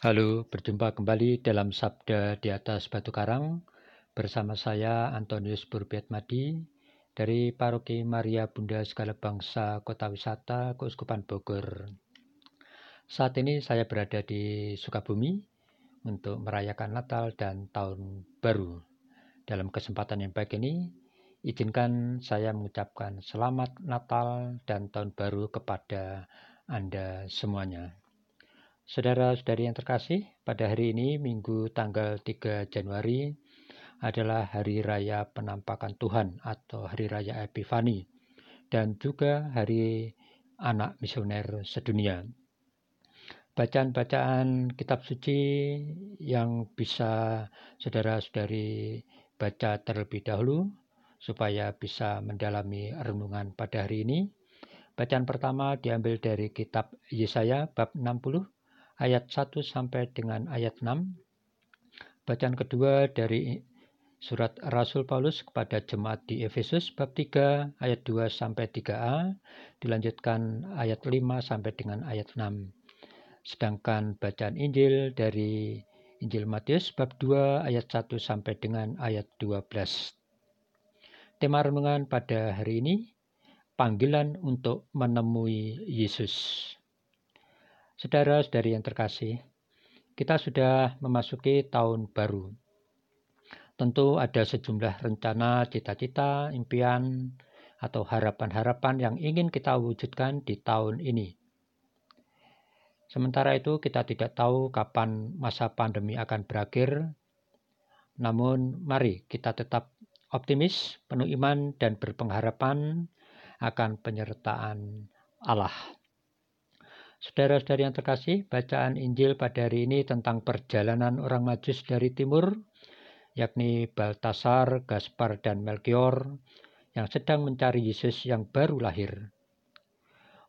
Halo, berjumpa kembali dalam Sabda di atas Batu Karang bersama saya Antonius Madi dari Paroki Maria Bunda Segala Bangsa Kota Wisata Keuskupan Bogor. Saat ini saya berada di Sukabumi untuk merayakan Natal dan Tahun Baru. Dalam kesempatan yang baik ini, izinkan saya mengucapkan selamat Natal dan Tahun Baru kepada Anda semuanya. Saudara-saudari yang terkasih, pada hari ini Minggu tanggal 3 Januari adalah Hari Raya Penampakan Tuhan atau Hari Raya Epifani dan juga Hari Anak Misioner Sedunia. Bacaan-bacaan kitab suci yang bisa saudara-saudari baca terlebih dahulu supaya bisa mendalami renungan pada hari ini. Bacaan pertama diambil dari kitab Yesaya bab 60 ayat 1 sampai dengan ayat 6. Bacaan kedua dari surat Rasul Paulus kepada jemaat di Efesus bab 3 ayat 2 sampai 3a, dilanjutkan ayat 5 sampai dengan ayat 6. Sedangkan bacaan Injil dari Injil Matius bab 2 ayat 1 sampai dengan ayat 12. Tema renungan pada hari ini panggilan untuk menemui Yesus. Saudara-saudari yang terkasih, kita sudah memasuki tahun baru. Tentu ada sejumlah rencana, cita-cita, impian, atau harapan-harapan yang ingin kita wujudkan di tahun ini. Sementara itu, kita tidak tahu kapan masa pandemi akan berakhir. Namun, mari kita tetap optimis, penuh iman, dan berpengharapan akan penyertaan Allah. Saudara-saudari yang terkasih, bacaan Injil pada hari ini tentang perjalanan orang Majus dari timur, yakni Baltasar, Gaspar, dan Melchior, yang sedang mencari Yesus yang baru lahir.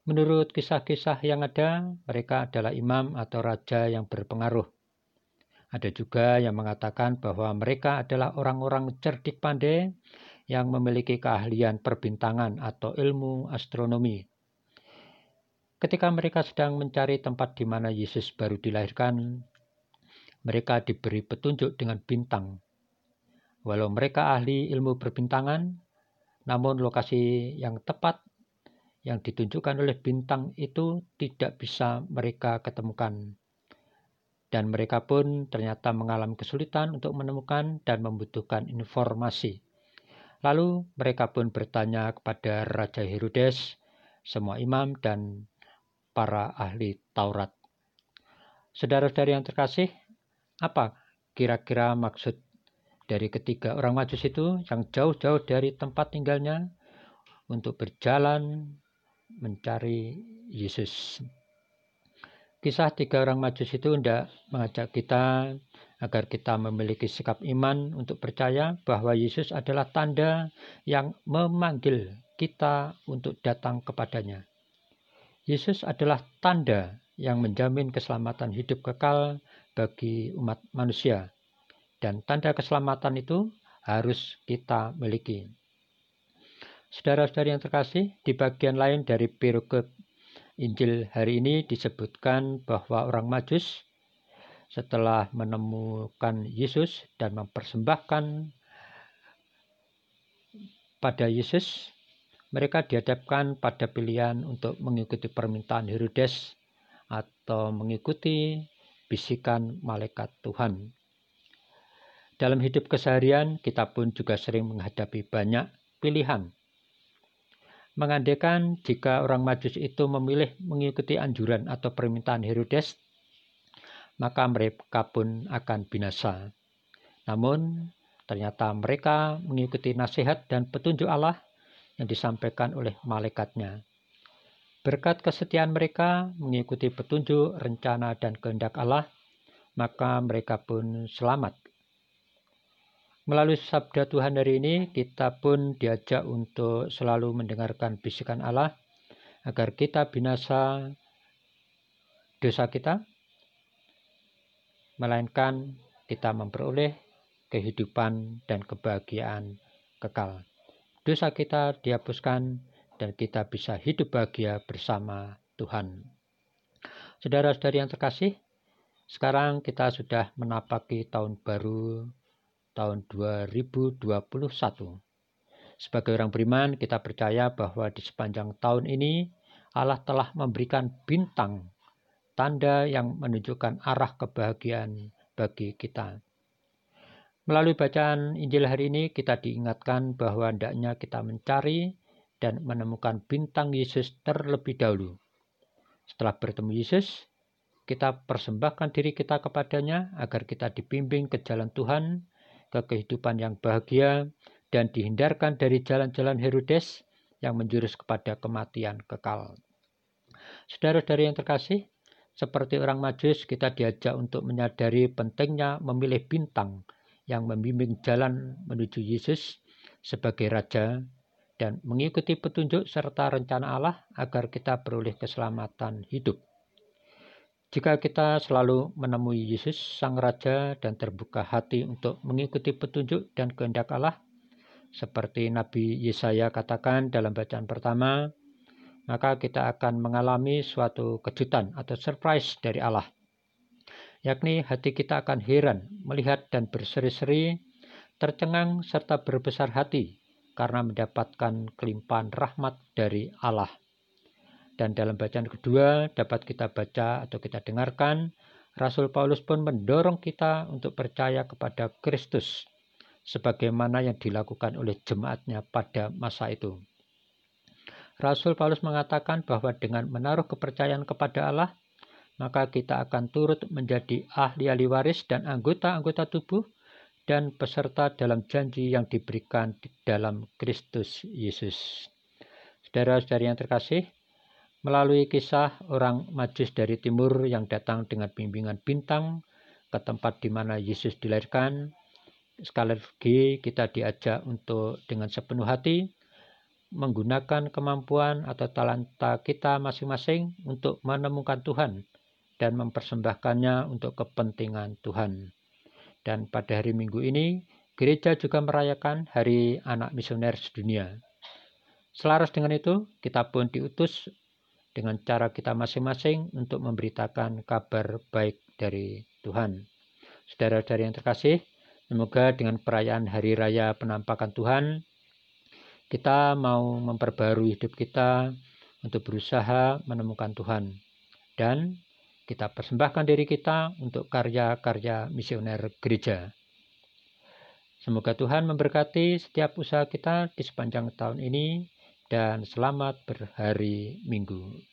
Menurut kisah-kisah yang ada, mereka adalah imam atau raja yang berpengaruh. Ada juga yang mengatakan bahwa mereka adalah orang-orang cerdik pandai yang memiliki keahlian perbintangan atau ilmu astronomi. Ketika mereka sedang mencari tempat di mana Yesus baru dilahirkan, mereka diberi petunjuk dengan bintang. Walau mereka ahli ilmu perbintangan, namun lokasi yang tepat yang ditunjukkan oleh bintang itu tidak bisa mereka ketemukan. Dan mereka pun ternyata mengalami kesulitan untuk menemukan dan membutuhkan informasi. Lalu mereka pun bertanya kepada Raja Herodes, semua imam dan para ahli Taurat. Saudara-saudari yang terkasih, apa kira-kira maksud dari ketiga orang majus itu yang jauh-jauh dari tempat tinggalnya untuk berjalan mencari Yesus. Kisah tiga orang majus itu tidak mengajak kita agar kita memiliki sikap iman untuk percaya bahwa Yesus adalah tanda yang memanggil kita untuk datang kepadanya. Yesus adalah tanda yang menjamin keselamatan hidup kekal bagi umat manusia. Dan tanda keselamatan itu harus kita miliki. Saudara-saudari yang terkasih, di bagian lain dari perikop Injil hari ini disebutkan bahwa orang Majus setelah menemukan Yesus dan mempersembahkan pada Yesus, mereka dihadapkan pada pilihan untuk mengikuti permintaan Herodes atau mengikuti bisikan malaikat Tuhan. Dalam hidup keseharian, kita pun juga sering menghadapi banyak pilihan. Mengandaikan jika orang Majus itu memilih mengikuti anjuran atau permintaan Herodes, maka mereka pun akan binasa. Namun, ternyata mereka mengikuti nasihat dan petunjuk Allah yang disampaikan oleh malaikatnya. Berkat kesetiaan mereka mengikuti petunjuk, rencana, dan kehendak Allah, maka mereka pun selamat. Melalui sabda Tuhan hari ini, kita pun diajak untuk selalu mendengarkan bisikan Allah agar kita binasa dosa kita, melainkan kita memperoleh kehidupan dan kebahagiaan kekal dosa kita dihapuskan dan kita bisa hidup bahagia bersama Tuhan. Saudara-saudari yang terkasih, Sekarang kita sudah menapaki tahun baru tahun 2021. Sebagai orang beriman, kita percaya bahwa di sepanjang tahun ini Allah telah memberikan bintang, tanda yang menunjukkan arah kebahagiaan bagi kita. Melalui bacaan Injil hari ini, kita diingatkan bahwa hendaknya kita mencari dan menemukan bintang Yesus terlebih dahulu. Setelah bertemu Yesus, kita persembahkan diri kita kepadanya agar kita dibimbing ke jalan Tuhan, ke kehidupan yang bahagia, dan dihindarkan dari jalan-jalan Herodes yang menjurus kepada kematian kekal. Saudara-saudari yang terkasih, seperti orang majus kita diajak untuk menyadari pentingnya memilih bintang yang membimbing jalan menuju Yesus sebagai Raja dan mengikuti petunjuk serta rencana Allah agar kita beroleh keselamatan hidup. Jika kita selalu menemui Yesus, Sang Raja, dan terbuka hati untuk mengikuti petunjuk dan kehendak Allah, seperti Nabi Yesaya katakan dalam bacaan pertama, maka kita akan mengalami suatu kejutan atau surprise dari Allah. Yakni hati kita akan heran melihat dan berseri-seri, tercengang serta berbesar hati karena mendapatkan kelimpahan rahmat dari Allah. Dan dalam bacaan kedua dapat kita baca atau kita dengarkan, Rasul Paulus pun mendorong kita untuk percaya kepada Kristus sebagaimana yang dilakukan oleh jemaatnya pada masa itu. Rasul Paulus mengatakan bahwa dengan menaruh kepercayaan kepada Allah, maka kita akan turut menjadi ahli-ahli waris dan anggota-anggota tubuh dan peserta dalam janji yang diberikan di dalam Kristus Yesus. Saudara-saudari yang terkasih, melalui kisah orang Majus dari timur yang datang dengan bimbingan bintang ke tempat di mana Yesus dilahirkan. Sekali lagi kita diajak untuk dengan sepenuh hati menggunakan kemampuan atau talenta kita masing-masing untuk menemukan Tuhan dan mempersembahkannya untuk kepentingan Tuhan. Dan pada hari Minggu ini, gereja juga merayakan Hari Anak Misioner Sedunia. Selaras dengan itu, kita pun diutus dengan cara kita masing-masing untuk memberitakan kabar baik dari Tuhan. Saudara-saudara yang terkasih, semoga dengan perayaan Hari Raya Penampakan Tuhan, kita mau memperbarui hidup kita untuk berusaha menemukan Tuhan. Dan kita persembahkan diri kita untuk karya-karya misioner gereja. Semoga Tuhan memberkati setiap usaha kita di sepanjang tahun ini dan selamat berhari Minggu.